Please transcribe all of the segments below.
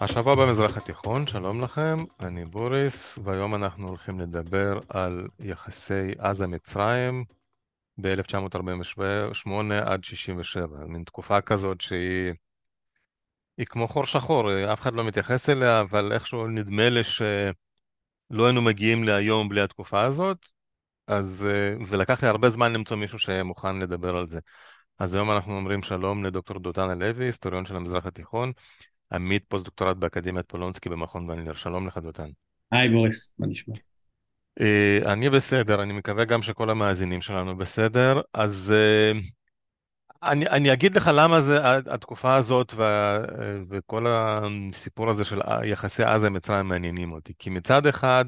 השבוע במזרח התיכון, שלום לכם, אני בוריס, והיום אנחנו הולכים לדבר על יחסי עזה-מצרים ב-1948 עד 67, מין תקופה כזאת שהיא היא כמו חור שחור, אף אחד לא מתייחס אליה, אבל איכשהו נדמה לי שלא היינו מגיעים להיום בלי התקופה הזאת, אז, ולקח לי הרבה זמן למצוא מישהו שמוכן לדבר על זה. אז היום אנחנו אומרים שלום לדוקטור דותן הלוי, היסטוריון של המזרח התיכון, עמית פוסט-דוקטורט באקדמיית פולונסקי במכון ון ליר. שלום לך, דותן. היי, בוריס, מה נשמע? אה, אני בסדר, אני מקווה גם שכל המאזינים שלנו בסדר. אז אה, אני, אני אגיד לך למה זה התקופה הזאת וה, וכל הסיפור הזה של יחסי עזה-מצרים מעניינים אותי. כי מצד אחד,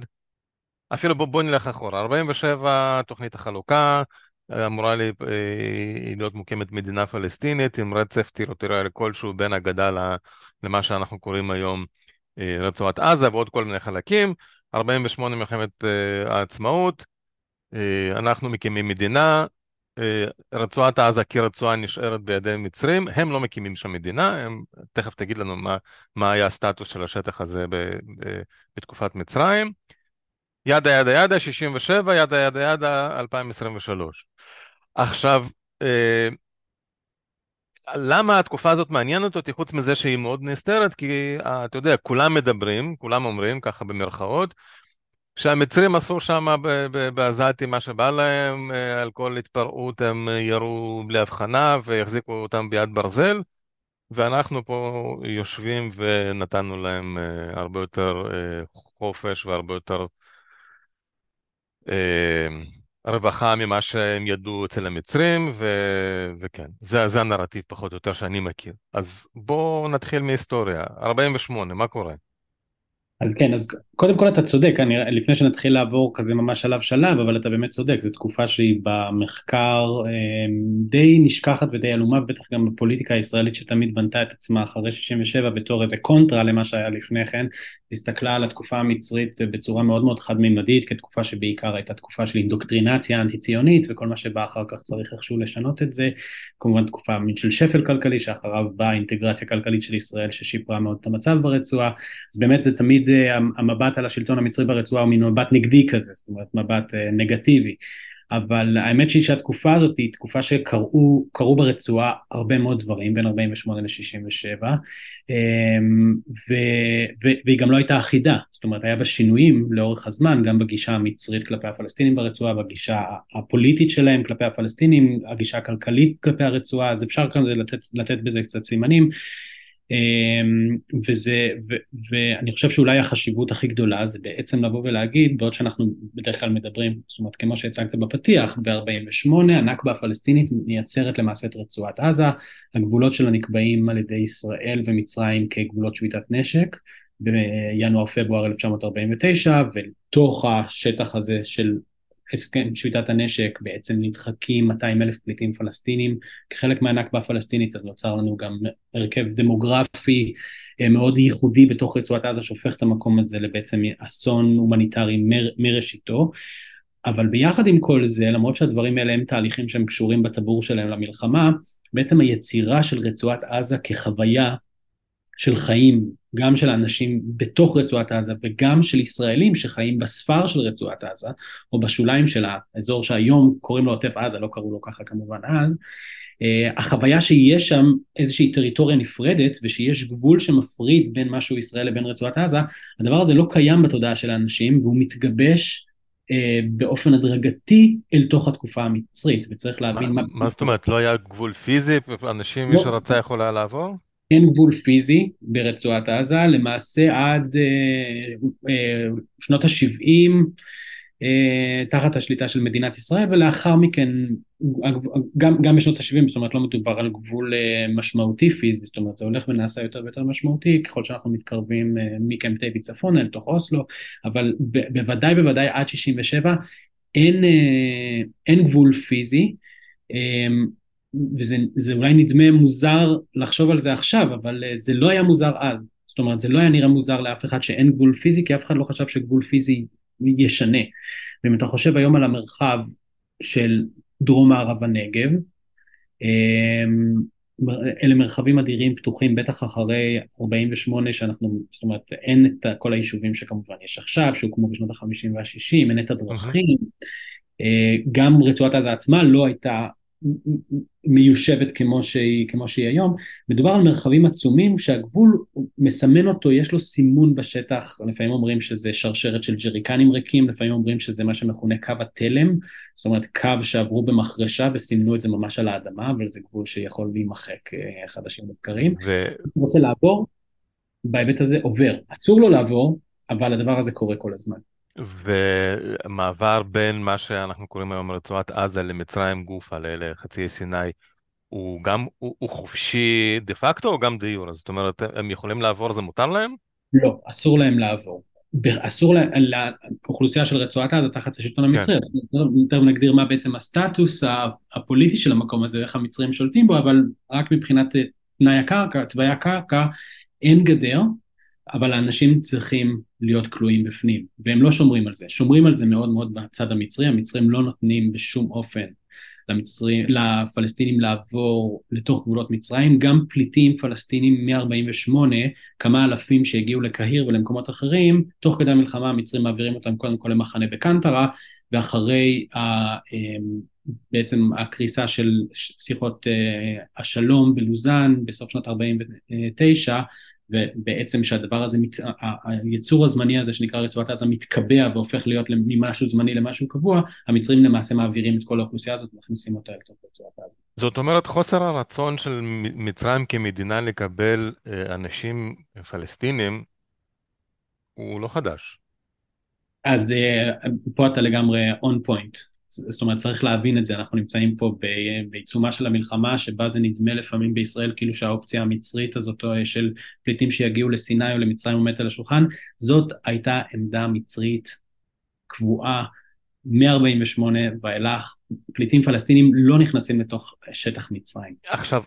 אפילו בוא, בוא נלך אחורה, 47, תוכנית החלוקה, אמורה אה, להיות מוקמת מדינה פלסטינית עם רצף טריטוריאלי כלשהו בין הגדה למה שאנחנו קוראים היום אה, רצועת עזה ועוד כל מיני חלקים. 48 מלחמת אה, העצמאות, אנחנו מקימים מדינה, רצועת עזה כרצועה נשארת בידי מצרים, הם לא מקימים שם מדינה, הם, תכף תגיד לנו מה, מה היה הסטטוס של השטח הזה ב, ב, בתקופת מצרים. ידה ידה ידה 67, ידה ידה ידה 2023. עכשיו, אה, למה התקופה הזאת מעניינת אותי, חוץ מזה שהיא מאוד נסתרת? כי אה, אתה יודע, כולם מדברים, כולם אומרים, ככה במרכאות, שהמצרים עשו שם בעזתי מה שבא להם, אה, על כל התפרעות הם ירו בלי הבחנה והחזיקו אותם ביד ברזל, ואנחנו פה יושבים ונתנו להם הרבה יותר חופש והרבה יותר רווחה ממה שהם ידעו אצל המצרים, ו... וכן, זה, זה הנרטיב פחות או יותר שאני מכיר. אז בואו נתחיל מהיסטוריה. 48, מה קורה? אז כן, אז קודם כל אתה צודק, אני, לפני שנתחיל לעבור כזה ממש שלב שלב, אבל אתה באמת צודק, זו תקופה שהיא במחקר אה, די נשכחת ודי עלומה, בטח גם בפוליטיקה הישראלית שתמיד בנתה את עצמה אחרי 67 בתור איזה קונטרה למה שהיה לפני כן, הסתכלה על התקופה המצרית בצורה מאוד מאוד חד-ממדית, כתקופה שבעיקר הייתה תקופה של אינדוקטרינציה אנטי-ציונית, וכל מה שבא אחר כך צריך איכשהו לשנות את זה, כמובן תקופה של שפל כלכלי, שאחריו באה אינטגרציה כלכלית של ישראל ששיפרה מאוד את המצב ברצועה, אז באמת זה תמיד המבט על השלטון המצרי ברצועה הוא מין מבט נגדי כזה, זאת אומרת מבט אה, נגטיבי. אבל האמת שהיא שהתקופה הזאת היא תקופה שקרו ברצועה הרבה מאוד דברים בין 48 ל-67 אמ, והיא גם לא הייתה אחידה, זאת אומרת היה בה שינויים לאורך הזמן גם בגישה המצרית כלפי הפלסטינים ברצועה, בגישה הפוליטית שלהם כלפי הפלסטינים, הגישה הכלכלית כלפי הרצועה, אז אפשר כאן לתת, לתת בזה קצת סימנים וזה, ו, ואני חושב שאולי החשיבות הכי גדולה זה בעצם לבוא ולהגיד, בעוד שאנחנו בדרך כלל מדברים, זאת אומרת כמו שהצגת בפתיח, ב-48 הנכבה הפלסטינית מייצרת למעשה את רצועת עזה, הגבולות שלה נקבעים על ידי ישראל ומצרים כגבולות שביתת נשק בינואר-פברואר 1949, ולתוך השטח הזה של הסכם שביתת הנשק בעצם נדחקים 200 אלף פליטים פלסטינים. כחלק מהנכבה הפלסטינית אז נוצר לנו גם הרכב דמוגרפי אה, מאוד ייחודי בתוך רצועת עזה שהופך את המקום הזה לבעצם אסון הומניטרי מר, מראשיתו אבל ביחד עם כל זה למרות שהדברים האלה הם תהליכים שהם קשורים בטבור שלהם למלחמה בעצם היצירה של רצועת עזה כחוויה של חיים, גם של האנשים בתוך רצועת עזה וגם של ישראלים שחיים בספר של רצועת עזה, או בשוליים של האזור שהיום קוראים לו עוטף עזה, לא קראו לו ככה כמובן אז, uh, החוויה שיש שם איזושהי טריטוריה נפרדת ושיש גבול שמפריד בין משהו ישראל לבין רצועת עזה, הדבר הזה לא קיים בתודעה של האנשים והוא מתגבש uh, באופן הדרגתי אל תוך התקופה המצרית, וצריך להבין מה... מה זאת אומרת, לא היה גבול פיזי? אנשים, מי לא. שרצה יכול היה לעבור? אין גבול פיזי ברצועת עזה, למעשה עד אה, אה, שנות ה-70 אה, תחת השליטה של מדינת ישראל ולאחר מכן גם, גם בשנות ה-70 זאת אומרת לא מדובר על גבול משמעותי פיזי זאת אומרת זה הולך ונעשה יותר ויותר משמעותי ככל שאנחנו מתקרבים מקמפ דיוויד צפונה אל תוך אוסלו אבל ב- בוודאי בוודאי עד 67 אין, אין גבול פיזי וזה אולי נדמה מוזר לחשוב על זה עכשיו, אבל אה, זה לא היה מוזר אז. זאת אומרת, זה לא היה נראה מוזר לאף אחד שאין גבול פיזי, כי אף אחד לא חשב שגבול פיזי ישנה. ואם אתה חושב היום על המרחב של דרום מערב הנגב, אמ, אלה מרחבים אדירים פתוחים בטח אחרי 48 שאנחנו, זאת אומרת אין את כל היישובים שכמובן יש עכשיו שהוקמו בשנות ה-50 וה-60, אין את הדרכים, אה, גם רצועת עזה עצמה לא הייתה מיושבת כמו שהיא, כמו שהיא היום, מדובר על מרחבים עצומים שהגבול מסמן אותו, יש לו סימון בשטח, לפעמים אומרים שזה שרשרת של ג'ריקנים ריקים, לפעמים אומרים שזה מה שמכונה קו התלם, זאת אומרת קו שעברו במחרשה וסימנו את זה ממש על האדמה, אבל זה גבול שיכול להימחק אה, חדשים לבקרים. ו... רוצה לעבור, בהיבט הזה עובר, אסור לו לעבור, אבל הדבר הזה קורה כל הזמן. ומעבר בין מה שאנחנו קוראים היום רצועת עזה למצרים גופה, לחצי סיני, הוא גם, הוא, הוא חופשי דה פקטו או גם דה יורה? זאת אומרת, הם יכולים לעבור, זה מותר להם? לא, אסור להם לעבור. אסור לאוכלוסייה של רצועת עזה תחת השלטון כן. המצרי, כן. נגדיר מה בעצם הסטטוס הפוליטי של המקום הזה, איך המצרים שולטים בו, אבל רק מבחינת תנאי הקרקע, תוואי הקרקע, אין גדר, אבל האנשים צריכים להיות כלואים בפנים, והם לא שומרים על זה. שומרים על זה מאוד מאוד בצד המצרי, המצרים לא נותנים בשום אופן למצרים, לפלסטינים לעבור לתוך גבולות מצרים, גם פליטים פלסטינים מ-48, כמה אלפים שהגיעו לקהיר ולמקומות אחרים, תוך כדי המלחמה המצרים מעבירים אותם קודם כל למחנה בקנטרה, ואחרי ה, אמ, בעצם הקריסה של שיחות אה, השלום בלוזאן בסוף שנת 49, ובעצם שהדבר הזה, היצור הזמני הזה שנקרא רצועת עזה מתקבע והופך להיות ממשהו זמני למשהו קבוע, המצרים למעשה מעבירים את כל האוכלוסייה הזאת ומכניסים אותה לתוך רצועת עזה. זאת אומרת חוסר הרצון של מצרים כמדינה לקבל אה, אנשים פלסטינים הוא לא חדש. אז אה, פה אתה לגמרי און פוינט. זאת אומרת צריך להבין את זה, אנחנו נמצאים פה בעיצומה של המלחמה שבה זה נדמה לפעמים בישראל כאילו שהאופציה המצרית הזאת של פליטים שיגיעו לסיני או למצרים עומדת על השולחן, זאת הייתה עמדה מצרית קבועה מ-48 ואילך, פליטים פלסטינים לא נכנסים לתוך שטח מצרים. עכשיו,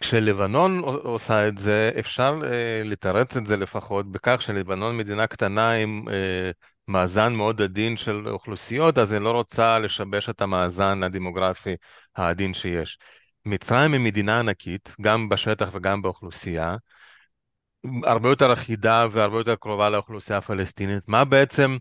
כשלבנון עושה את זה, אפשר אה, לתרץ את זה לפחות בכך שלבנון מדינה קטנה עם אה, מאזן מאוד עדין של אוכלוסיות, אז היא לא רוצה לשבש את המאזן הדמוגרפי העדין שיש. מצרים היא מדינה ענקית, גם בשטח וגם באוכלוסייה, הרבה יותר אחידה והרבה יותר קרובה לאוכלוסייה הפלסטינית. מה בעצם,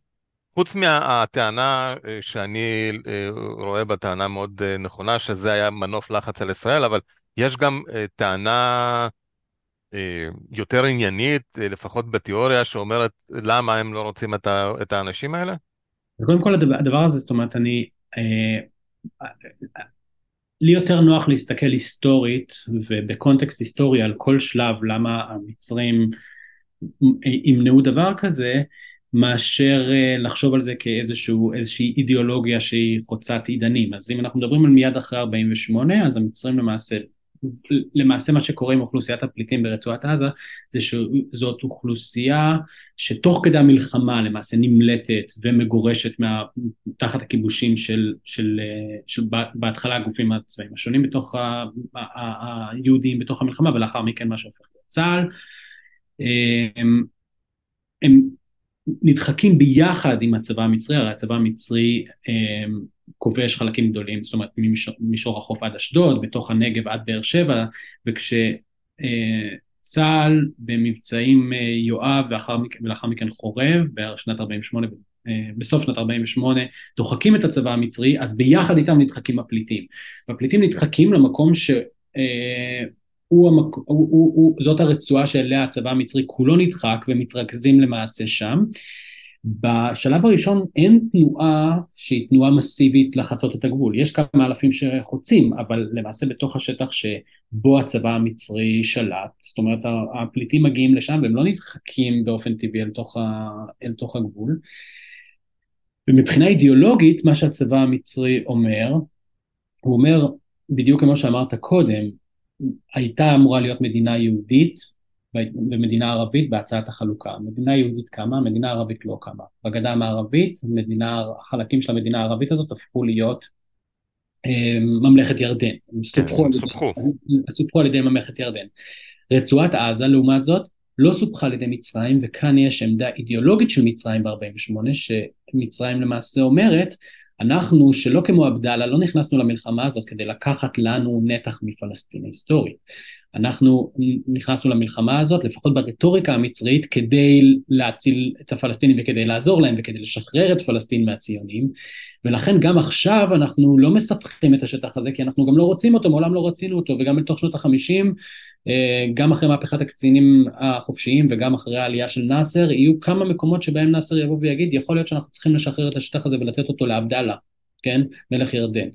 חוץ מהטענה אה, שאני אה, רואה בה טענה מאוד אה, נכונה, שזה היה מנוף לחץ על ישראל, אבל יש גם טענה יותר עניינית, אה, לפחות בתיאוריה, שאומרת למה הם לא רוצים את, ה, את האנשים האלה? אז קודם כל הדבר, הדבר הזה, זאת אומרת, אני... אה, לי יותר נוח להסתכל היסטורית ובקונטקסט היסטורי על כל שלב למה המצרים ימנעו דבר כזה, מאשר לחשוב על זה כאיזושהי אידיאולוגיה שהיא חוצת עידנים. אז אם אנחנו מדברים על מיד אחרי 48, אז המצרים למעשה למעשה מה שקורה עם אוכלוסיית הפליטים ברצועת עזה זה שזאת אוכלוסייה שתוך כדי המלחמה למעשה נמלטת ומגורשת מה, תחת הכיבושים של, של, של, של בהתחלה הגופים הצבאיים השונים בתוך היהודים בתוך המלחמה ולאחר מכן מה שהופך להיות צה"ל. הם, הם נדחקים ביחד עם הצבא המצרי, הרי הצבא המצרי כובש חלקים גדולים, זאת אומרת ממישור החוף עד אשדוד, בתוך הנגב עד באר שבע, וכשצה"ל במבצעים אה, יואב ולאחר, ולאחר מכן חורב בשנת 48, אה, בסוף שנת 48 דוחקים את הצבא המצרי, אז ביחד איתם נדחקים הפליטים. והפליטים נדחקים למקום ש... הוא המק... הוא, הוא, הוא, זאת הרצועה שאליה הצבא המצרי כולו נדחק ומתרכזים למעשה שם. בשלב הראשון אין תנועה שהיא תנועה מסיבית לחצות את הגבול, יש כמה אלפים שחוצים, אבל למעשה בתוך השטח שבו הצבא המצרי שלט, זאת אומרת הפליטים מגיעים לשם והם לא נדחקים באופן טבעי אל תוך, ה, אל תוך הגבול. ומבחינה אידיאולוגית מה שהצבא המצרי אומר, הוא אומר בדיוק כמו שאמרת קודם, הייתה אמורה להיות מדינה יהודית במדינה ערבית בהצעת החלוקה. מדינה יהודית קמה, מדינה ערבית לא קמה. בגדה המערבית, מדינה, החלקים של המדינה הערבית הזאת הפכו להיות אה, ממלכת ירדן. סופחו, סופחו. סופחו על ידי ממלכת ירדן. רצועת עזה, לעומת זאת, לא סופחה על ידי מצרים, וכאן יש עמדה אידיאולוגית של מצרים ב-48, שמצרים למעשה אומרת, אנחנו, שלא כמו עבדאללה, לא נכנסנו למלחמה הזאת כדי לקחת לנו נתח מפלסטין היסטורית. אנחנו נכנסנו למלחמה הזאת, לפחות ברטוריקה המצרית, כדי להציל את הפלסטינים וכדי לעזור להם וכדי לשחרר את פלסטין מהציונים, ולכן גם עכשיו אנחנו לא מספחים את השטח הזה, כי אנחנו גם לא רוצים אותו, מעולם לא רצינו אותו, וגם בתוך שנות החמישים, גם אחרי מהפכת הקצינים החופשיים וגם אחרי העלייה של נאסר, יהיו כמה מקומות שבהם נאסר יבוא ויגיד, יכול להיות שאנחנו צריכים לשחרר את השטח הזה ולתת אותו לעבדאללה, כן? מלך ירדן.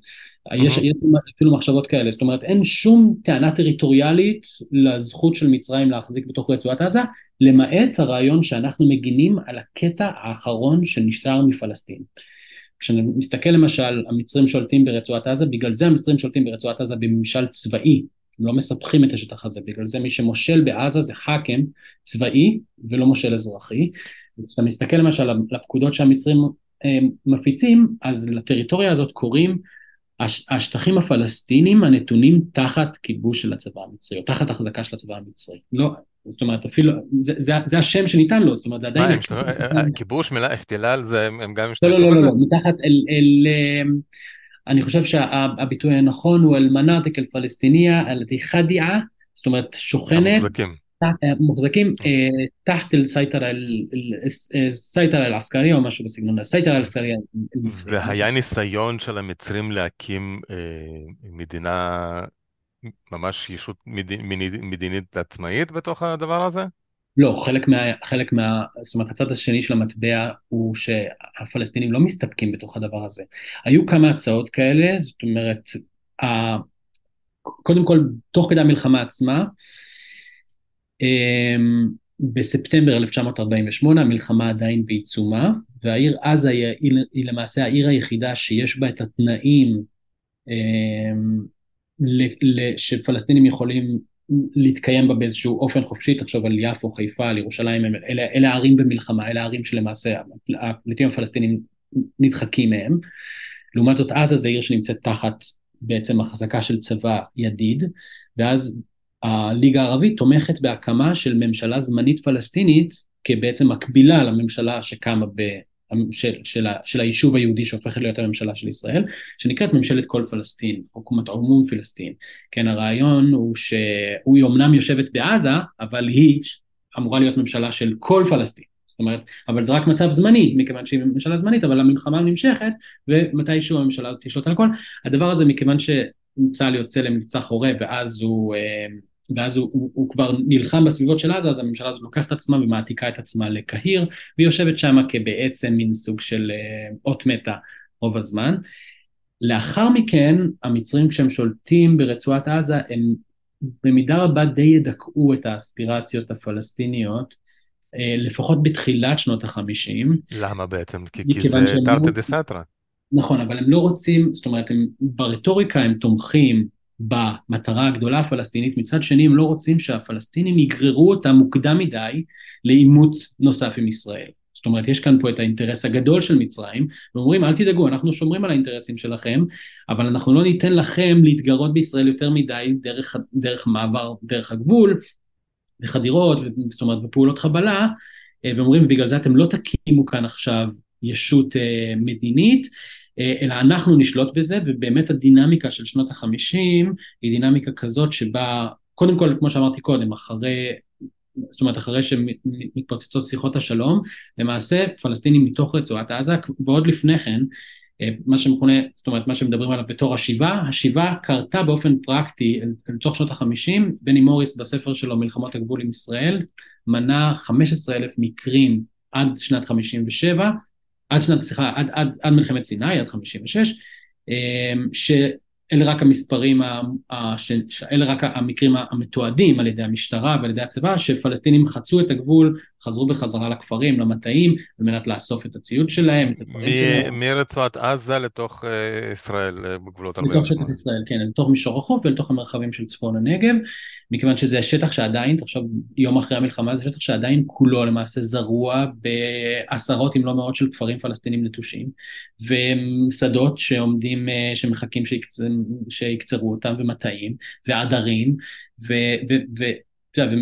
יש, יש אפילו מחשבות כאלה, זאת אומרת אין שום טענה טריטוריאלית לזכות של מצרים להחזיק בתוך רצועת עזה, למעט הרעיון שאנחנו מגינים על הקטע האחרון שנשאר מפלסטין. כשאני מסתכל למשל, המצרים שולטים ברצועת עזה, בגלל זה המצרים שולטים ברצועת עזה בממשל צבאי, לא מספחים את השטח הזה, בגלל זה מי שמושל בעזה זה חאקם צבאי ולא מושל אזרחי. כשאתה מסתכל למשל על הפקודות שהמצרים אה, מפיצים, אז לטריטוריה הזאת קוראים השטחים הפלסטינים הנתונים תחת כיבוש של הצבא המצרי, או תחת החזקה של הצבא המצרי. לא, זאת אומרת, אפילו, זה, זה, זה השם שניתן לו, זאת אומרת, זה עדיין... מה, כיבוש, מילה, זה, הם גם משתמשים בזה? לא, לא, לא, לא, מתחת אל... אני חושב שהביטוי הנכון הוא المناطق الفلسطينية, الخاضعة, זאת אומרת, שוכנת... המוחזקים. מוחזקים תחת السيطرة العسكرية או משהו בסגנון, ה السيطرة العسكرية. והיה ניסיון של המצרים להקים מדינה, ממש ישות מדינית עצמאית בתוך הדבר הזה? לא, חלק מה, חלק מה, זאת אומרת הצד השני של המטבע הוא שהפלסטינים לא מסתפקים בתוך הדבר הזה. היו כמה הצעות כאלה, זאת אומרת, קודם כל, תוך כדי המלחמה עצמה, אמ, בספטמבר 1948 המלחמה עדיין בעיצומה והעיר עזה היא, היא, למעשה העיר היחידה שיש בה את התנאים אמ, שפלסטינים יכולים להתקיים בה באיזשהו אופן חופשי, תחשוב על יפו, חיפה, על ירושלים, אלה, אלה הערים במלחמה, אלה הערים שלמעשה הפליטים הפלסטינים נדחקים מהם. לעומת זאת עזה זה עיר שנמצאת תחת בעצם החזקה של צבא ידיד, ואז הליגה הערבית תומכת בהקמה של ממשלה זמנית פלסטינית כבעצם מקבילה לממשלה שקמה ב... של, של, של היישוב היהודי שהופכת להיות הממשלה של ישראל, שנקראת ממשלת כל פלסטין, חוכמת עומום פלסטין. כן, הרעיון הוא שהוא אמנם יושבת בעזה, אבל היא אמורה להיות ממשלה של כל פלסטין. זאת אומרת, אבל זה רק מצב זמני, מכיוון שהיא ממשלה זמנית, אבל המלחמה נמשכת, ומתישהו הממשלה תשלוט על הכל. הדבר הזה מכיוון שצה"ל יוצא למבצע חורב, ואז הוא... אה, ואז הוא, הוא, הוא כבר נלחם בסביבות של עזה, אז הממשלה הזאת לוקחת את עצמה ומעתיקה את עצמה לקהיר, והיא יושבת שם כבעצם מין סוג של uh, אות מתה רוב הזמן. לאחר מכן, המצרים כשהם שולטים ברצועת עזה, הם במידה רבה די ידכאו את האספירציות הפלסטיניות, uh, לפחות בתחילת שנות החמישים. למה בעצם? כי, כי זה תרתי דה סתרא. נכון, אבל הם לא רוצים, זאת אומרת, הם, ברטוריקה הם תומכים במטרה הגדולה הפלסטינית, מצד שני הם לא רוצים שהפלסטינים יגררו אותם מוקדם מדי לעימות נוסף עם ישראל. זאת אומרת, יש כאן פה את האינטרס הגדול של מצרים, ואומרים, אל תדאגו, אנחנו שומרים על האינטרסים שלכם, אבל אנחנו לא ניתן לכם להתגרות בישראל יותר מדי דרך, דרך מעבר, דרך הגבול, בחדירות, זאת אומרת, בפעולות חבלה, אה, ואומרים, בגלל זה אתם לא תקימו כאן עכשיו ישות אה, מדינית, אלא אנחנו נשלוט בזה, ובאמת הדינמיקה של שנות החמישים היא דינמיקה כזאת שבה, קודם כל, כמו שאמרתי קודם, אחרי, זאת אומרת, אחרי שמתפוצצות שיחות השלום, למעשה פלסטינים מתוך רצועת עזה, ועוד לפני כן, אה, מה שמכונה, זאת אומרת, מה שמדברים עליו בתור השיבה, השיבה קרתה באופן פרקטי לתוך שנות החמישים, בני מוריס בספר שלו מלחמות הגבול עם ישראל, מנה 15 אלף מקרים עד שנת 57, עד שנת, סליחה, עד, עד, עד מלחמת סיני, עד 56, אמ, שאלה רק המספרים, אלה רק המקרים המתועדים על ידי המשטרה ועל ידי הצבא, שפלסטינים חצו את הגבול, חזרו בחזרה לכפרים, למטעים, על מנת לאסוף את הציוד שלהם, את הדברים שלהם. מרצועת עזה לתוך אה, ישראל, אה, בגבולות 48. לתוך שטח ישראל, כן, לתוך מישור החוף ולתוך המרחבים של צפון הנגב, מכיוון שזה שטח שעדיין, תחשוב, יום אחרי המלחמה, זה שטח שעדיין כולו למעשה זרוע בעשרות אם לא מאות של כפרים פלסטינים נטושים, ושדות שעומדים, אה, שמחכים שיקצרו אותם, ומטעים, ועדרים, ו... ו, ו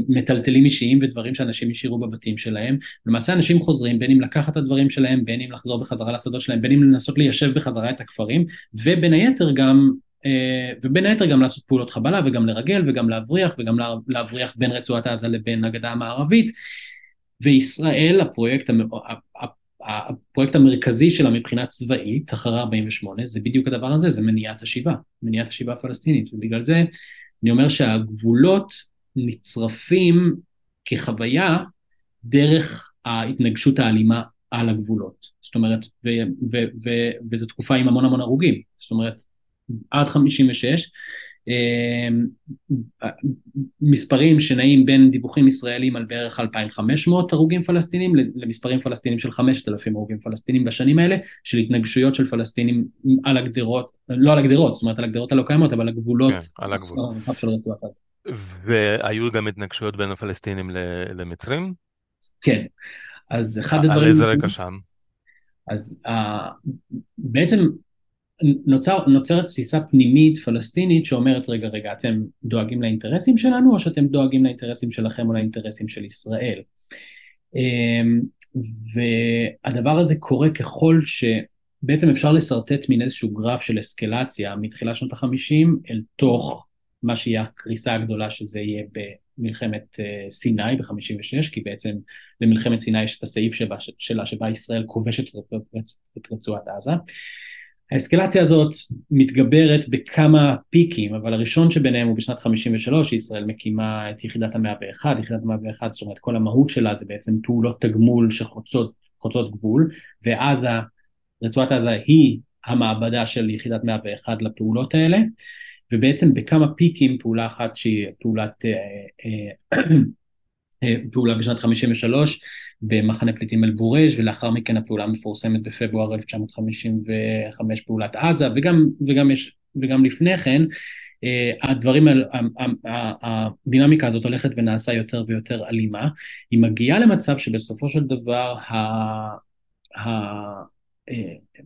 מטלטלים אישיים ודברים שאנשים השאירו בבתים שלהם. למעשה אנשים חוזרים בין אם לקחת את הדברים שלהם, בין אם לחזור בחזרה לשדות שלהם, בין אם לנסות ליישב בחזרה את הכפרים, ובין היתר גם אה, ובין היתר גם לעשות פעולות חבלה וגם לרגל וגם להבריח וגם להבריח בין רצועת עזה לבין הגדה המערבית וישראל הפרויקט, הפרויקט המרכזי שלה מבחינה צבאית אחרי 48 זה בדיוק הדבר הזה זה מניעת השיבה מניעת השיבה הפלסטינית ובגלל זה אני אומר שהגבולות נצרפים כחוויה דרך ההתנגשות האלימה על הגבולות. זאת אומרת וזו תקופה עם המון המון הרוגים. זאת אומרת עד 56, אמ, מספרים שנעים בין דיווחים ישראלים על בערך 2,500 הרוגים פלסטינים למספרים פלסטינים של 5,000 הרוגים פלסטינים בשנים האלה של התנגשויות של פלסטינים על הגדרות, לא על הגדרות, זאת אומרת על הגדרות הלא קיימות, אבל הגבולות, כן, על הגבול. של רצועת עזה. והיו גם התנגשויות בין הפלסטינים למצרים? כן, אז אחד הדברים... על איזה רקע שם? אז uh, בעצם נוצר, נוצרת תסיסה פנימית פלסטינית שאומרת רגע רגע אתם דואגים לאינטרסים שלנו או שאתם דואגים לאינטרסים שלכם או לאינטרסים של ישראל. אמ, והדבר הזה קורה ככל שבעצם אפשר לשרטט מין איזשהו גרף של אסקלציה מתחילת שנות החמישים אל תוך מה שיהיה הקריסה הגדולה שזה יהיה במלחמת אה, סיני ב-56 כי בעצם למלחמת סיני יש את הסעיף שבה, שלה שבה ישראל כובשת את רצועת עזה. האסקלציה הזאת מתגברת בכמה פיקים, אבל הראשון שביניהם הוא בשנת 53, שישראל מקימה את יחידת המאה ואחד, יחידת המאה ואחד, זאת אומרת כל המהות שלה זה בעצם פעולות תגמול שחוצות גבול, ואז רצועת עזה היא המעבדה של יחידת מאה ואחד לפעולות האלה, ובעצם בכמה פיקים, פעולה אחת שהיא פעולת, אה, אה, פעולה בשנת 53, במחנה פליטים אל-בורג' ולאחר מכן הפעולה המפורסמת בפברואר 1955 פעולת עזה וגם, וגם, יש, וגם לפני כן אה, הדברים, הדינמיקה הזאת הולכת ונעשה יותר ויותר אלימה, היא מגיעה למצב שבסופו של דבר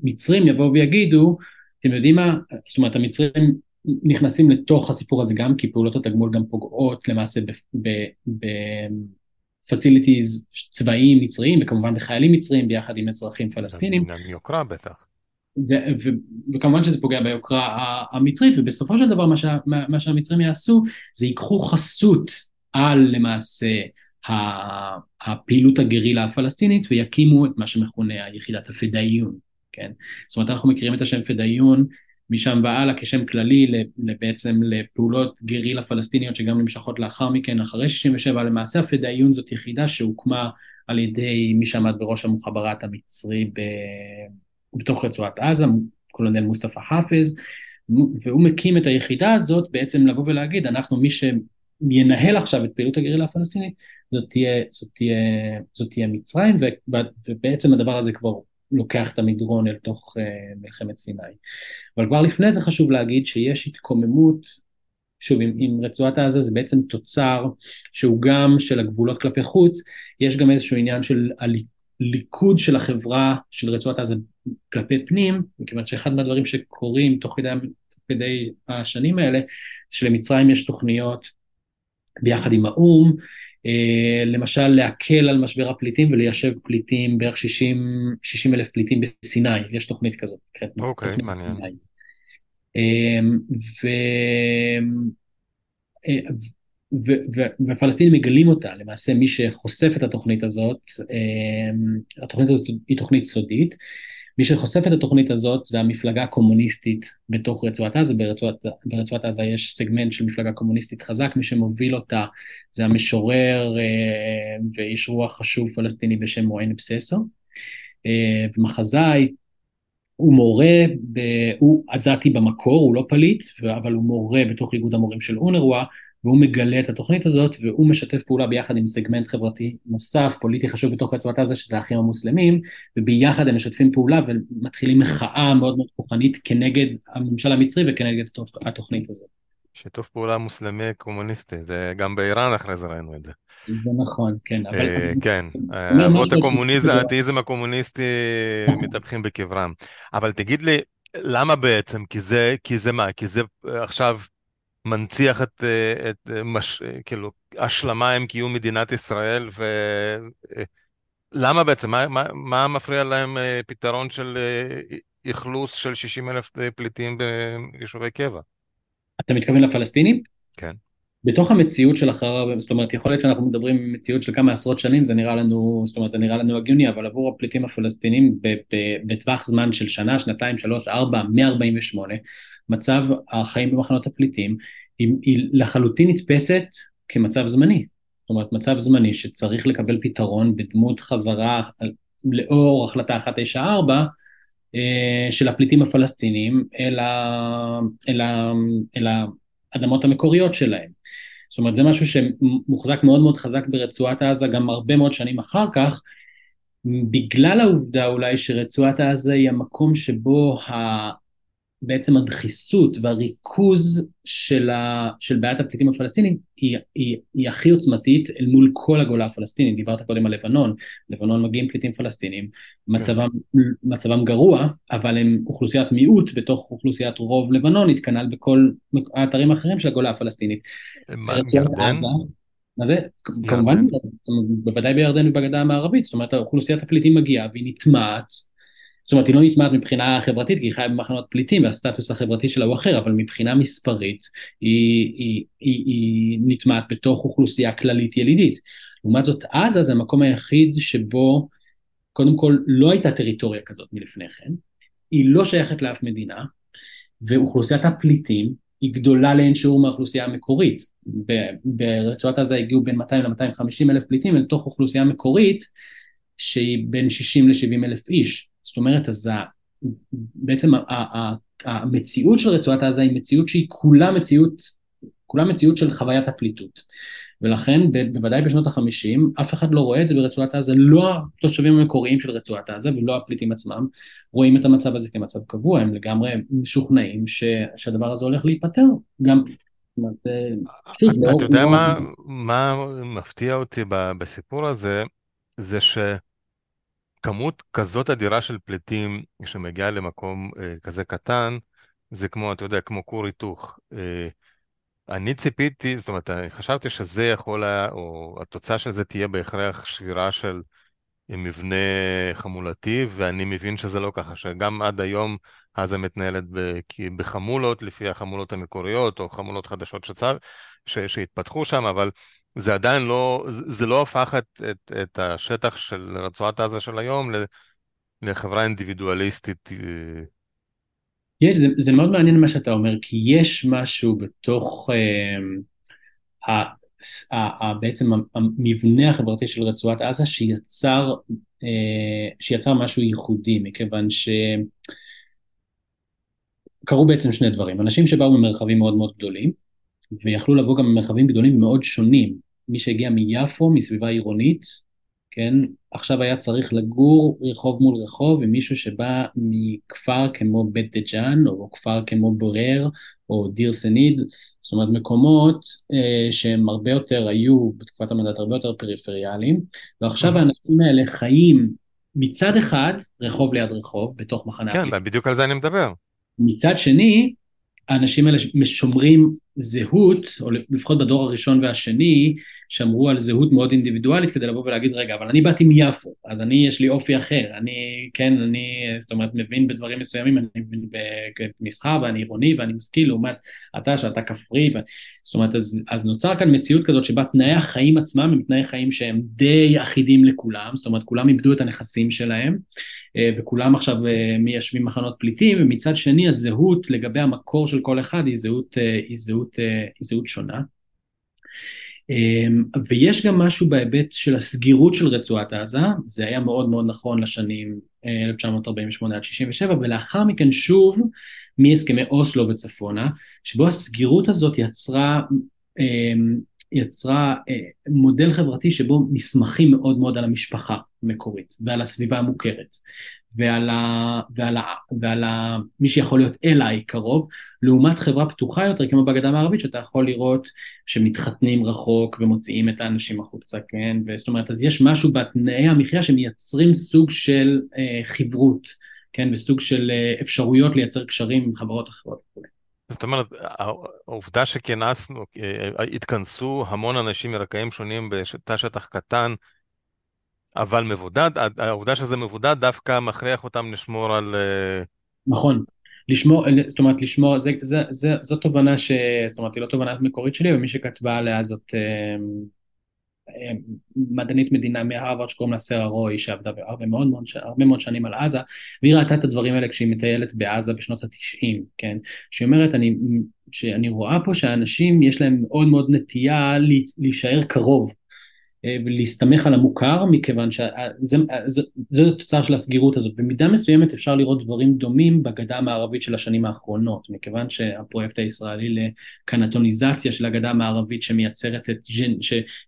המצרים אה, יבואו ויגידו, אתם יודעים מה, זאת אומרת המצרים נכנסים לתוך הסיפור הזה גם כי פעולות התגמול גם פוגעות למעשה ב, ב, ב, פסיליטיז צבאיים מצריים וכמובן בחיילים מצריים ביחד עם אזרחים פלסטינים. גם יוקרה בטח. וכמובן שזה פוגע ביוקרה המצרית ובסופו של דבר מה, שה- מה שהמצרים יעשו זה ייקחו חסות על למעשה הפעילות הגרילה הפלסטינית ויקימו את מה שמכונה היחידת הפדאיון, כן? זאת אומרת אנחנו מכירים את השם פדאיון משם והלאה כשם כללי בעצם לפעולות גרילה פלסטיניות שגם נמשכות לאחר מכן, אחרי 67 למעשה הפדאיון זאת יחידה שהוקמה על ידי מי שעמד בראש המוחבראת המצרי ב... בתוך רצועת עזה, קולונל מוסטפא חאפז, והוא מקים את היחידה הזאת בעצם לבוא ולהגיד אנחנו מי שינהל עכשיו את פעילות הגרילה הפלסטינית זאת תהיה, זאת תהיה, זאת תהיה מצרים ובעצם הדבר הזה כבר לוקח את המדרון אל תוך uh, מלחמת סיני. אבל כבר לפני זה חשוב להגיד שיש התקוממות, שוב עם, עם רצועת עזה זה בעצם תוצר שהוא גם של הגבולות כלפי חוץ, יש גם איזשהו עניין של הליכוד של החברה של רצועת עזה כלפי פנים, מכיוון שאחד מהדברים שקורים תוך כדי, כדי השנים האלה, שלמצרים יש תוכניות ביחד עם האו"ם, אה, למשל להקל על משבר הפליטים וליישב פליטים, בערך 60, 60 אלף פליטים בסיני, יש תוכנית כזאת. אוקיי, okay, מעניין. אמ, ו... אה, ו... ו... ופלסטינים מגלים אותה, למעשה מי שחושף את התוכנית הזאת, אמ, התוכנית הזאת היא תוכנית סודית, מי שחושף את התוכנית הזאת זה המפלגה הקומוניסטית בתוך רצועת עזה, ברצועת, ברצועת עזה יש סגמנט של מפלגה קומוניסטית חזק, מי שמוביל אותה זה המשורר אה, ואיש רוח חשוב פלסטיני בשם מוען בססו, אה, ומחזאי, הוא מורה, ב, הוא עזתי במקור, הוא לא פליט, אבל הוא מורה בתוך איגוד המורים של אונרווה, והוא מגלה את התוכנית הזאת והוא משתף פעולה ביחד עם סגמנט חברתי נוסף, פוליטי חשוב בתוך רצועת עזה שזה האחים המוסלמים וביחד הם משתפים פעולה ומתחילים מחאה מאוד מאוד כוחנית כנגד הממשל המצרי וכנגד התוכנית הזאת. שיתוף פעולה מוסלמי קומוניסטי, זה גם באיראן אחרי זה ראינו את זה. זה נכון, כן. אבל... אה, כן, אבות הקומוניזם, האתאיזם הקומוניסטי מתהפכים בקברם. אבל תגיד לי, למה בעצם? כי זה, כי זה מה? כי זה עכשיו מנציח את, את מש, כאילו, השלמה עם קיום מדינת ישראל, ולמה בעצם, מה, מה, מה מפריע להם פתרון של אכלוס של 60 אלף פליטים ביישובי קבע? אתה מתכוון לפלסטינים? כן. בתוך המציאות של אחריו, זאת אומרת, יכול להיות שאנחנו מדברים עם מציאות של כמה עשרות שנים, זה נראה לנו, זאת אומרת, זה נראה לנו הגיוני, אבל עבור הפליטים הפלסטינים בטווח זמן של שנה, שנתיים, שלוש, ארבע, מ-48, מצב החיים במחנות הפליטים היא, היא לחלוטין נתפסת כמצב זמני. זאת אומרת, מצב זמני שצריך לקבל פתרון בדמות חזרה לאור החלטה 194 אה, של הפליטים הפלסטינים אל, ה, אל, ה, אל האדמות המקוריות שלהם. זאת אומרת, זה משהו שמוחזק מאוד מאוד חזק ברצועת עזה גם הרבה מאוד שנים אחר כך, בגלל העובדה אולי שרצועת עזה היא המקום שבו ה... בעצם הדחיסות והריכוז של, ה, של בעיית הפליטים הפלסטינים היא, היא, היא הכי עוצמתית אל מול כל הגולה הפלסטינית. דיברת קודם על לבנון, לבנון מגיעים פליטים פלסטינים, מצבם. מצבם גרוע, אבל הם אוכלוסיית מיעוט בתוך אוכלוסיית רוב לבנונית, כנ"ל בכל האתרים האחרים של הגולה הפלסטינית. מה, ירדן? מה זה? כמובן, בוודאי בירדן ובגדה המערבית, זאת אומרת אוכלוסיית הפליטים מגיעה והיא נטמעת זאת אומרת, היא לא נטמעת מבחינה חברתית, כי היא חיה במחנות פליטים והסטטוס החברתי שלה הוא אחר, אבל מבחינה מספרית היא, היא, היא, היא נטמעת בתוך אוכלוסייה כללית ילידית. לעומת זאת, עזה זה המקום היחיד שבו, קודם כל, לא הייתה טריטוריה כזאת מלפני כן, היא לא שייכת לאף מדינה, ואוכלוסיית הפליטים היא גדולה לאין שיעור מהאוכלוסייה המקורית. ברצועת עזה הגיעו בין 200 ל-250 אלף פליטים אל תוך אוכלוסייה מקורית שהיא בין 60 ל-70 אלף איש. זאת אומרת, אז בעצם המציאות של רצועת עזה היא מציאות שהיא כולה מציאות, כולה מציאות של חוויית הפליטות. ולכן בוודאי בשנות החמישים אף אחד לא רואה את זה ברצועת עזה, לא התושבים המקוריים של רצועת עזה ולא הפליטים עצמם רואים את המצב הזה כמצב קבוע, הם לגמרי משוכנעים ש, שהדבר הזה הולך להיפתר. גם, שוב, אתה יודע מה מפתיע אותי בסיפור הזה, זה ש... כמות כזאת אדירה של פליטים שמגיעה למקום אה, כזה קטן, זה כמו, אתה יודע, כמו כור היתוך. אה, אני ציפיתי, זאת אומרת, חשבתי שזה יכול היה, או התוצאה של זה תהיה בהכרח שבירה של מבנה חמולתי, ואני מבין שזה לא ככה, שגם עד היום עזה מתנהלת בחמולות, לפי החמולות המקוריות, או חמולות חדשות שצר, ש, שהתפתחו שם, אבל זה עדיין לא, זה לא הפך את, את, את השטח של רצועת עזה של היום לחברה אינדיבידואליסטית. אה. יש, זה, זה מאוד מעניין מה שאתה אומר, כי יש משהו בתוך אה, ה, ה, ה, בעצם המבנה החברתי של רצועת עזה שיצר, אה, שיצר משהו ייחודי, מכיוון ש... קרו בעצם שני דברים, אנשים שבאו ממרחבים מאוד מאוד גדולים, ויכלו לבוא גם ממרחבים גדולים ומאוד שונים, מי שהגיע מיפו, מסביבה עירונית, כן, עכשיו היה צריך לגור רחוב מול רחוב עם מישהו שבא מכפר כמו בית דג'אן, או כפר כמו בורר, או דיר סניד, זאת אומרת מקומות אה, שהם הרבה יותר היו בתקופת המנדט הרבה יותר פריפריאליים, ועכשיו האנשים האלה חיים מצד אחד, רחוב ליד רחוב, בתוך מחנה כן, בדיוק על זה אני מדבר. מצד שני, האנשים האלה שומרים זהות, או לפחות בדור הראשון והשני, שמרו על זהות מאוד אינדיבידואלית כדי לבוא ולהגיד, רגע, אבל אני באתי מיפו, אז אני, יש לי אופי אחר, אני, כן, אני, זאת אומרת, מבין בדברים מסוימים, אני מבין במסחר ואני עירוני ואני משכיל, לעומת אתה שאתה כפרי, ו... זאת אומרת, אז, אז נוצר כאן מציאות כזאת שבה תנאי החיים עצמם הם תנאי חיים שהם די אחידים לכולם, זאת אומרת, כולם איבדו את הנכסים שלהם, אה, וכולם עכשיו אה, מיישבים מחנות פליטים, ומצד שני הזהות לגבי המקור של כל אחד היא זהות, אה, היא זהות, היא זהות שונה. ויש גם משהו בהיבט של הסגירות של רצועת עזה, זה היה מאוד מאוד נכון לשנים 1948 עד 67, ולאחר מכן שוב מהסכמי אוסלו וצפונה, שבו הסגירות הזאת יצרה יצרה מודל חברתי שבו נסמכים מאוד מאוד על המשפחה המקורית ועל הסביבה המוכרת ועל, ה, ועל, ה, ועל ה, מי שיכול להיות אליי קרוב, לעומת חברה פתוחה יותר כמו בגדה המערבית שאתה יכול לראות שמתחתנים רחוק ומוציאים את האנשים החוצה, כן, וזאת אומרת אז יש משהו בתנאי המחיה שמייצרים סוג של אה, חברות, כן, וסוג של אה, אפשרויות לייצר קשרים עם חברות אחרות וכו'. זאת אומרת, העובדה שכינסנו, אה, התכנסו המון אנשים מרקעים שונים בתא שטח קטן, אבל מבודד, העובדה שזה מבודד דווקא מכריח אותם לשמור על... אה, נכון. לשמור, זאת אומרת, לשמור, זה, זה, זה, זו תובנה ש... זאת אומרת, היא לא תובנה מקורית שלי, ומי שכתבה עליה זאת אה, אה, מדענית מדינה מהרווארד שקוראים לה סרה רוי, שעבדה הרבה מאוד, מאוד, הרבה מאוד שנים על עזה, והיא ראתה את הדברים האלה כשהיא מטיילת בעזה בשנות התשעים, כן? שהיא אומרת, אני, שאני רואה פה שאנשים יש להם מאוד מאוד נטייה להישאר קרוב אה, ולהסתמך על המוכר מכיוון שזה תוצר של הסגירות הזאת. במידה מסוימת אפשר לראות דברים דומים בגדה המערבית של השנים האחרונות מכיוון שהפרויקט הישראלי לקנטוניזציה של הגדה המערבית שמייצרת את ג'ן,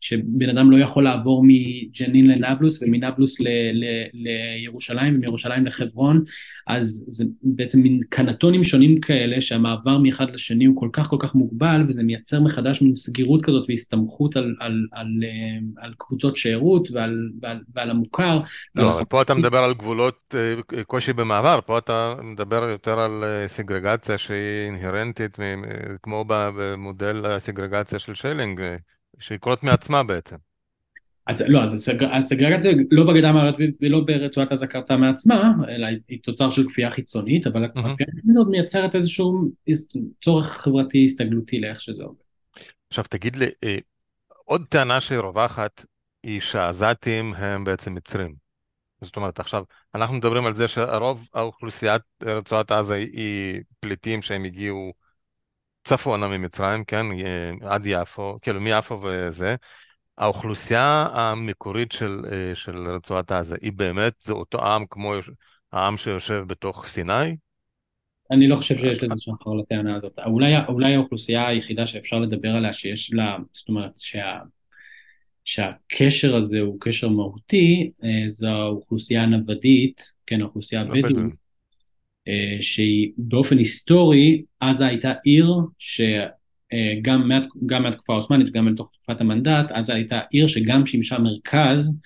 שבן אדם לא יכול לעבור מג'נין לנבלוס ומנבלוס ל, ל, לירושלים ומירושלים לחברון אז זה בעצם מין קנטונים שונים כאלה שהמעבר מאחד לשני הוא כל כך כל כך מוגבל וזה מייצר מחדש מין סגירות כזאת והסתמכות על, על, על, על, על קבוצות שירות ועל, ועל, ועל המוכר. לא, אבל פה אתה מדבר על גבולות אה, קושי במעבר, פה אתה מדבר יותר על אה, סגרגציה שהיא אינהרנטית כמו במודל הסגרגציה של שיילינג, אה, שהיא קורית מעצמה בעצם. אז לא, אז הסגרגציה לא בגדה המערבית ולא ברצועת עזה קרתה מעצמה, אלא היא תוצר של כפייה חיצונית, אבל הכפייה החיצונית הזאת מייצרת איזשהו צורך חברתי הסתגלותי לאיך שזה עובד. עכשיו תגיד לי, עוד טענה שהיא רווחת היא שהעזתים הם בעצם מצרים. זאת אומרת, עכשיו, אנחנו מדברים על זה שרוב האוכלוסיית רצועת עזה היא פליטים שהם הגיעו צפונה ממצרים, כן, עד יפו, כאילו מיפו וזה. האוכלוסייה המקורית של, אה, של רצועת עזה, היא באמת, זה אותו עם כמו העם שיושב בתוך סיני? אני לא חושב שיש לזה שחר לטענה הזאת. אולי, אולי האוכלוסייה היחידה שאפשר לדבר עליה שיש לה, זאת אומרת, שה, שהקשר הזה הוא קשר מהותי, אה, זו האוכלוסייה הנוודית, כן, האוכלוסייה הבדואית, אה, שהיא באופן היסטורי, עזה הייתה עיר ש... אה, גם, מה, גם מהתקופה העות'מאנית וגם לתוך תקופת המנדט, אז הייתה עיר שגם שימשה מרכז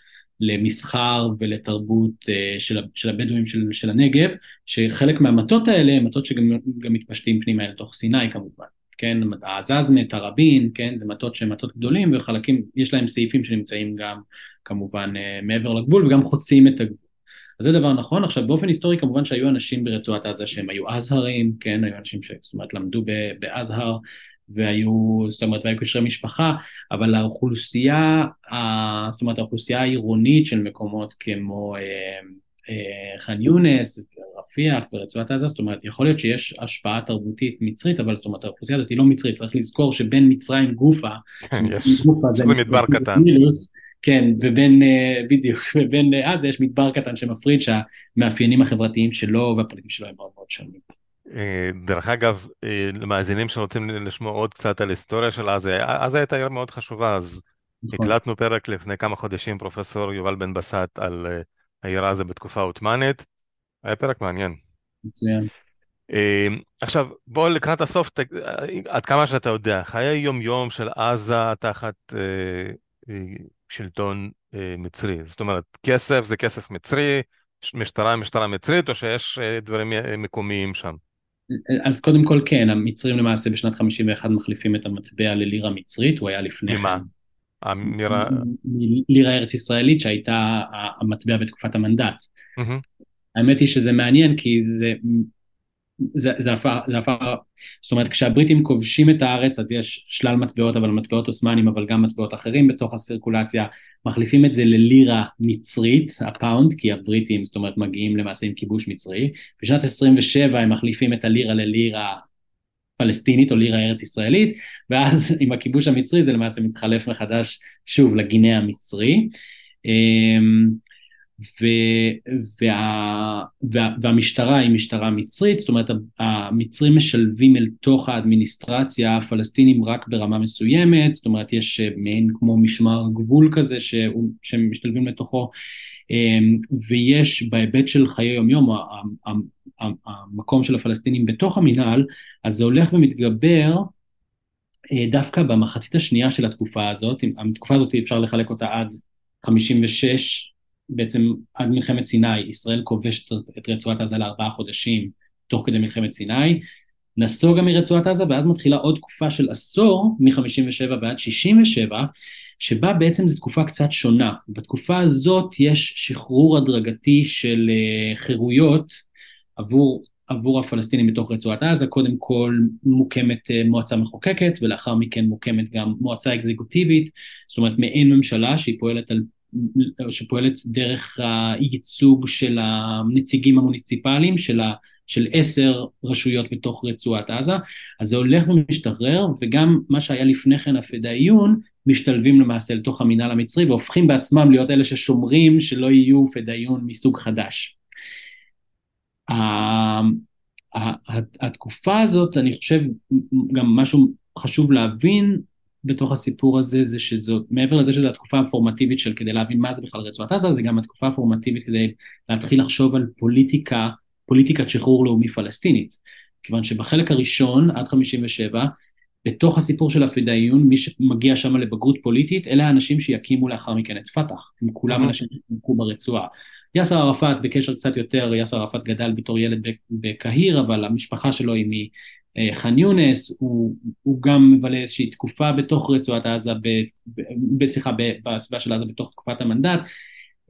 למסחר ולתרבות אה, של, של הבדואים של, של הנגב, שחלק מהמטות האלה הם מטות שגם מתפשטים פנימה לתוך סיני כמובן, כן, העזזמה, תראבין, כן, זה מטות שהם מטות גדולים וחלקים, יש להם סעיפים שנמצאים גם כמובן אה, מעבר לגבול וגם חוצים את הגבול. אז זה דבר נכון. עכשיו באופן היסטורי כמובן שהיו אנשים ברצועת עזה שהם היו אזהרים, כן, היו אנשים שזאת אומרת למדו באזהר והיו, זאת אומרת, והיו קשרי משפחה, אבל האוכלוסייה, זאת אומרת, האוכלוסייה העירונית של מקומות כמו אה, אה, ח'אן יונס, רפיח ורצועת עזה, זאת אומרת, יכול להיות שיש השפעה תרבותית מצרית, אבל זאת אומרת, האוכלוסייה הזאת היא לא מצרית, צריך לזכור שבין מצרים גופה, כן, יש, גופה זה, מדבר קטן. מילוס, כן, ובין, אה, בדיוק, ובין עזה יש מדבר קטן שמפריד שהמאפיינים החברתיים שלו והפוליטיים שלו הם מאוד מאוד שונים. אה, דרך אגב, אה, למאזינים שרוצים לשמוע עוד קצת על היסטוריה של עזה, עזה הייתה עיר מאוד חשובה, אז נכון. הקלטנו פרק לפני כמה חודשים, פרופסור יובל בן בסט, על אה, העיר עזה בתקופה העות'מאנית. היה פרק מעניין. מצוין. עכשיו, בואו לקראת הסוף, עד כמה שאתה יודע, חיי יום-יום של עזה תחת שלטון מצרי. זאת אומרת, כסף זה כסף מצרי, משטרה משטרה מצרית, או שיש דברים מקומיים שם? אז קודם כל כן, המצרים למעשה בשנת 51 מחליפים את המטבע ללירה מצרית, הוא היה לפני... ממה? המירה... לירה ארץ ישראלית שהייתה המטבע בתקופת המנדט. האמת היא שזה מעניין כי זה זה, זה הפך, זה הפך, זאת אומרת כשהבריטים כובשים את הארץ אז יש שלל מטבעות אבל מטבעות עות'מאנים אבל גם מטבעות אחרים בתוך הסירקולציה. מחליפים את זה ללירה מצרית הפאונד כי הבריטים זאת אומרת מגיעים למעשה עם כיבוש מצרי. בשנת 27 הם מחליפים את הלירה ללירה פלסטינית או לירה ארץ ישראלית ואז עם הכיבוש המצרי זה למעשה מתחלף מחדש שוב לגינאה המצרי. אמ, ו, וה, וה, והמשטרה היא משטרה מצרית, זאת אומרת המצרים משלבים אל תוך האדמיניסטרציה הפלסטינים רק ברמה מסוימת, זאת אומרת יש אה, מעין כמו משמר גבול כזה שהם משתלבים לתוכו אמ, ויש בהיבט של חיי יומיום המקום של הפלסטינים בתוך המינהל אז זה הולך ומתגבר אה, דווקא במחצית השנייה של התקופה הזאת, התקופה הזאת אפשר לחלק אותה עד 56 בעצם עד מלחמת סיני, ישראל כובשת את רצועת עזה לארבעה חודשים תוך כדי מלחמת סיני, נסוגה מרצועת עזה, ואז מתחילה עוד תקופה של עשור, מ-57 ועד 67, שבה בעצם זו תקופה קצת שונה. בתקופה הזאת יש שחרור הדרגתי של uh, חירויות עבור, עבור הפלסטינים בתוך רצועת עזה, קודם כל מוקמת uh, מועצה מחוקקת ולאחר מכן מוקמת גם מועצה אקזקוטיבית, זאת אומרת מעין ממשלה שהיא פועלת על שפועלת דרך הייצוג של הנציגים המוניציפליים של, ה, של עשר רשויות בתוך רצועת עזה, אז זה הולך ומשתחרר, וגם מה שהיה לפני כן הפדאיון, משתלבים למעשה לתוך המינהל המצרי והופכים בעצמם להיות אלה ששומרים שלא יהיו פדאיון מסוג חדש. התקופה הזאת, אני חושב, גם משהו חשוב להבין בתוך הסיפור הזה, זה שזאת, מעבר לזה שזו התקופה הפורמטיבית של כדי להבין מה זה בכלל רצועת עזה, זה גם התקופה הפורמטיבית כדי להתחיל לחשוב על פוליטיקה, פוליטיקת שחרור לאומי פלסטינית. כיוון שבחלק הראשון, עד 57, בתוך הסיפור של הפדאיון, מי שמגיע שם לבגרות פוליטית, אלה האנשים שיקימו לאחר מכן את פת"ח. הם כולם אנשים שתמכו ברצועה. יאסר ערפאת בקשר קצת יותר, יאסר ערפאת גדל בתור ילד בקהיר, אבל המשפחה שלו היא מח'אן יונס, הוא, הוא גם מבלה איזושהי תקופה בתוך רצועת עזה, סליחה, בסביבה של עזה בתוך תקופת המנדט,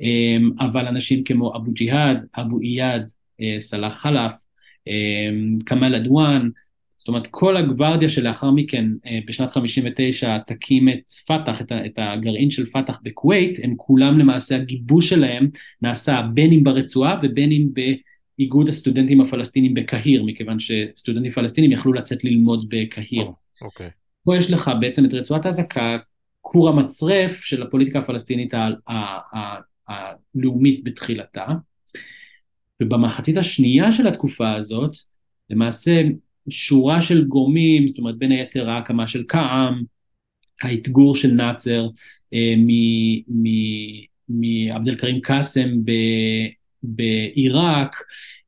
אמ, אבל אנשים כמו אבו ג'יהאד, אבו איאד, אה, סלאח חלף, אמ, כמאל עדואן, זאת אומרת כל הגווארדיה שלאחר מכן אה, בשנת 59 תקים את פת"ח, את הגרעין של פת"ח בכווית, הם כולם למעשה הגיבוש שלהם נעשה בין אם ברצועה ובין אם באיגוד הסטודנטים הפלסטינים בקהיר, מכיוון שסטודנטים פלסטינים יכלו לצאת ללמוד בקהיר. Oh, okay. פה יש לך בעצם את רצועת עזה ככור המצרף של הפוליטיקה הפלסטינית הלאומית בתחילתה. ובמחצית השנייה של התקופה הזאת, למעשה שורה של גורמים, זאת אומרת בין היתר ההקמה של קע"ם, האתגור של נאצר אה, מעבד אל כרים קאסם בעיראק,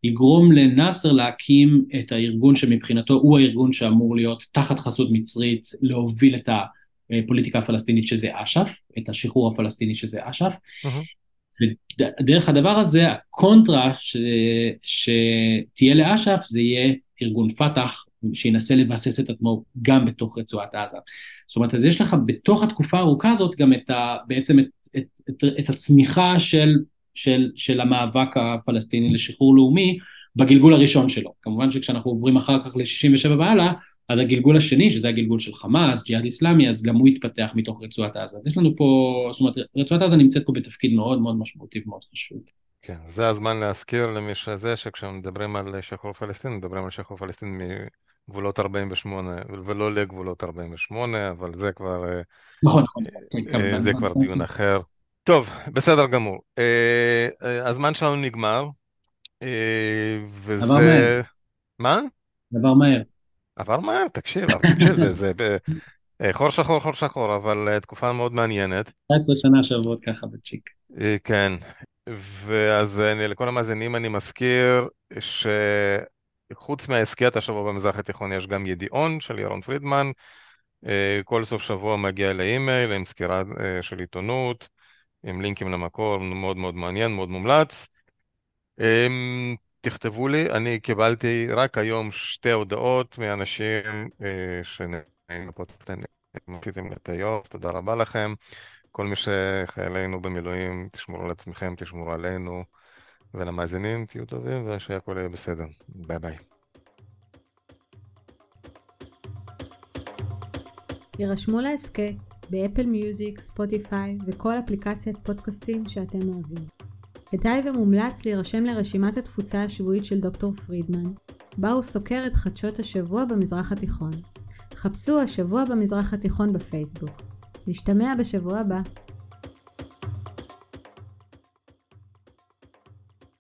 יגרום לנאסר להקים את הארגון שמבחינתו הוא הארגון שאמור להיות תחת חסות מצרית להוביל את הפוליטיקה הפלסטינית שזה אש"ף, את השחרור הפלסטיני שזה אש"ף. Uh-huh. ודרך הדבר הזה הקונטרה ש... שתהיה לאש"ף זה יהיה ארגון פת"ח שינסה לבסס את עצמו גם בתוך רצועת עזה. זאת אומרת, אז יש לך בתוך התקופה הארוכה הזאת גם את ה, בעצם את, את, את, את הצמיחה של, של, של המאבק הפלסטיני לשחרור לאומי בגלגול הראשון שלו. כמובן שכשאנחנו עוברים אחר כך ל-67 והלאה, אז הגלגול השני, שזה הגלגול של חמאס, ג'יהאד איסלאמי, אז גם הוא התפתח מתוך רצועת עזה. אז יש לנו פה, זאת אומרת, רצועת עזה נמצאת פה בתפקיד מאוד מאוד משמעותי ומאוד חשוב. כן, זה הזמן להזכיר למי שזה, שכשמדברים על שחרור פלסטין, מדברים על שחרור פלסטין מגבולות 48, ולא לגבולות 48, אבל זה כבר... אה, נכון, נכון. כן, אה, זה כבר דיון אחר. טוב, בסדר גמור. אה, הזמן שלנו נגמר, וזה... עבר מהר. מה? עבר מהר. עבר מהר, תקשיב, תקשיב, זה, זה חור שחור, חור שחור, אבל תקופה מאוד מעניינת. 19 שנה שעוברות ככה בצ'יק. כן, ואז אני, לכל המאזינים אני מזכיר שחוץ מההסכת השבוע במזרח התיכון יש גם ידיעון של ירון פרידמן. אה, כל סוף שבוע מגיע לאימייל עם סקירה אה, של עיתונות, עם לינקים למקור, מאוד מאוד מעניין, מאוד מומלץ. אמ, תכתבו לי, אני קיבלתי רק היום שתי הודעות מאנשים אה, בפודקאסט, עשיתם את היום, תודה רבה לכם. כל מי שחיילינו במילואים, תשמרו על עצמכם, תשמרו עלינו, ולמאזינים תהיו טובים ושהכול יהיה בסדר. ביי ביי. הירשמו להסכת ב Apple Music, Spotify וכל אפליקציית פודקאסטים שאתם אוהבים. כדאי ומומלץ להירשם לרשימת התפוצה השבועית של דוקטור פרידמן, בה הוא סוקר את חדשות השבוע במזרח התיכון. חפשו השבוע במזרח התיכון בפייסבוק. נשתמע בשבוע הבא.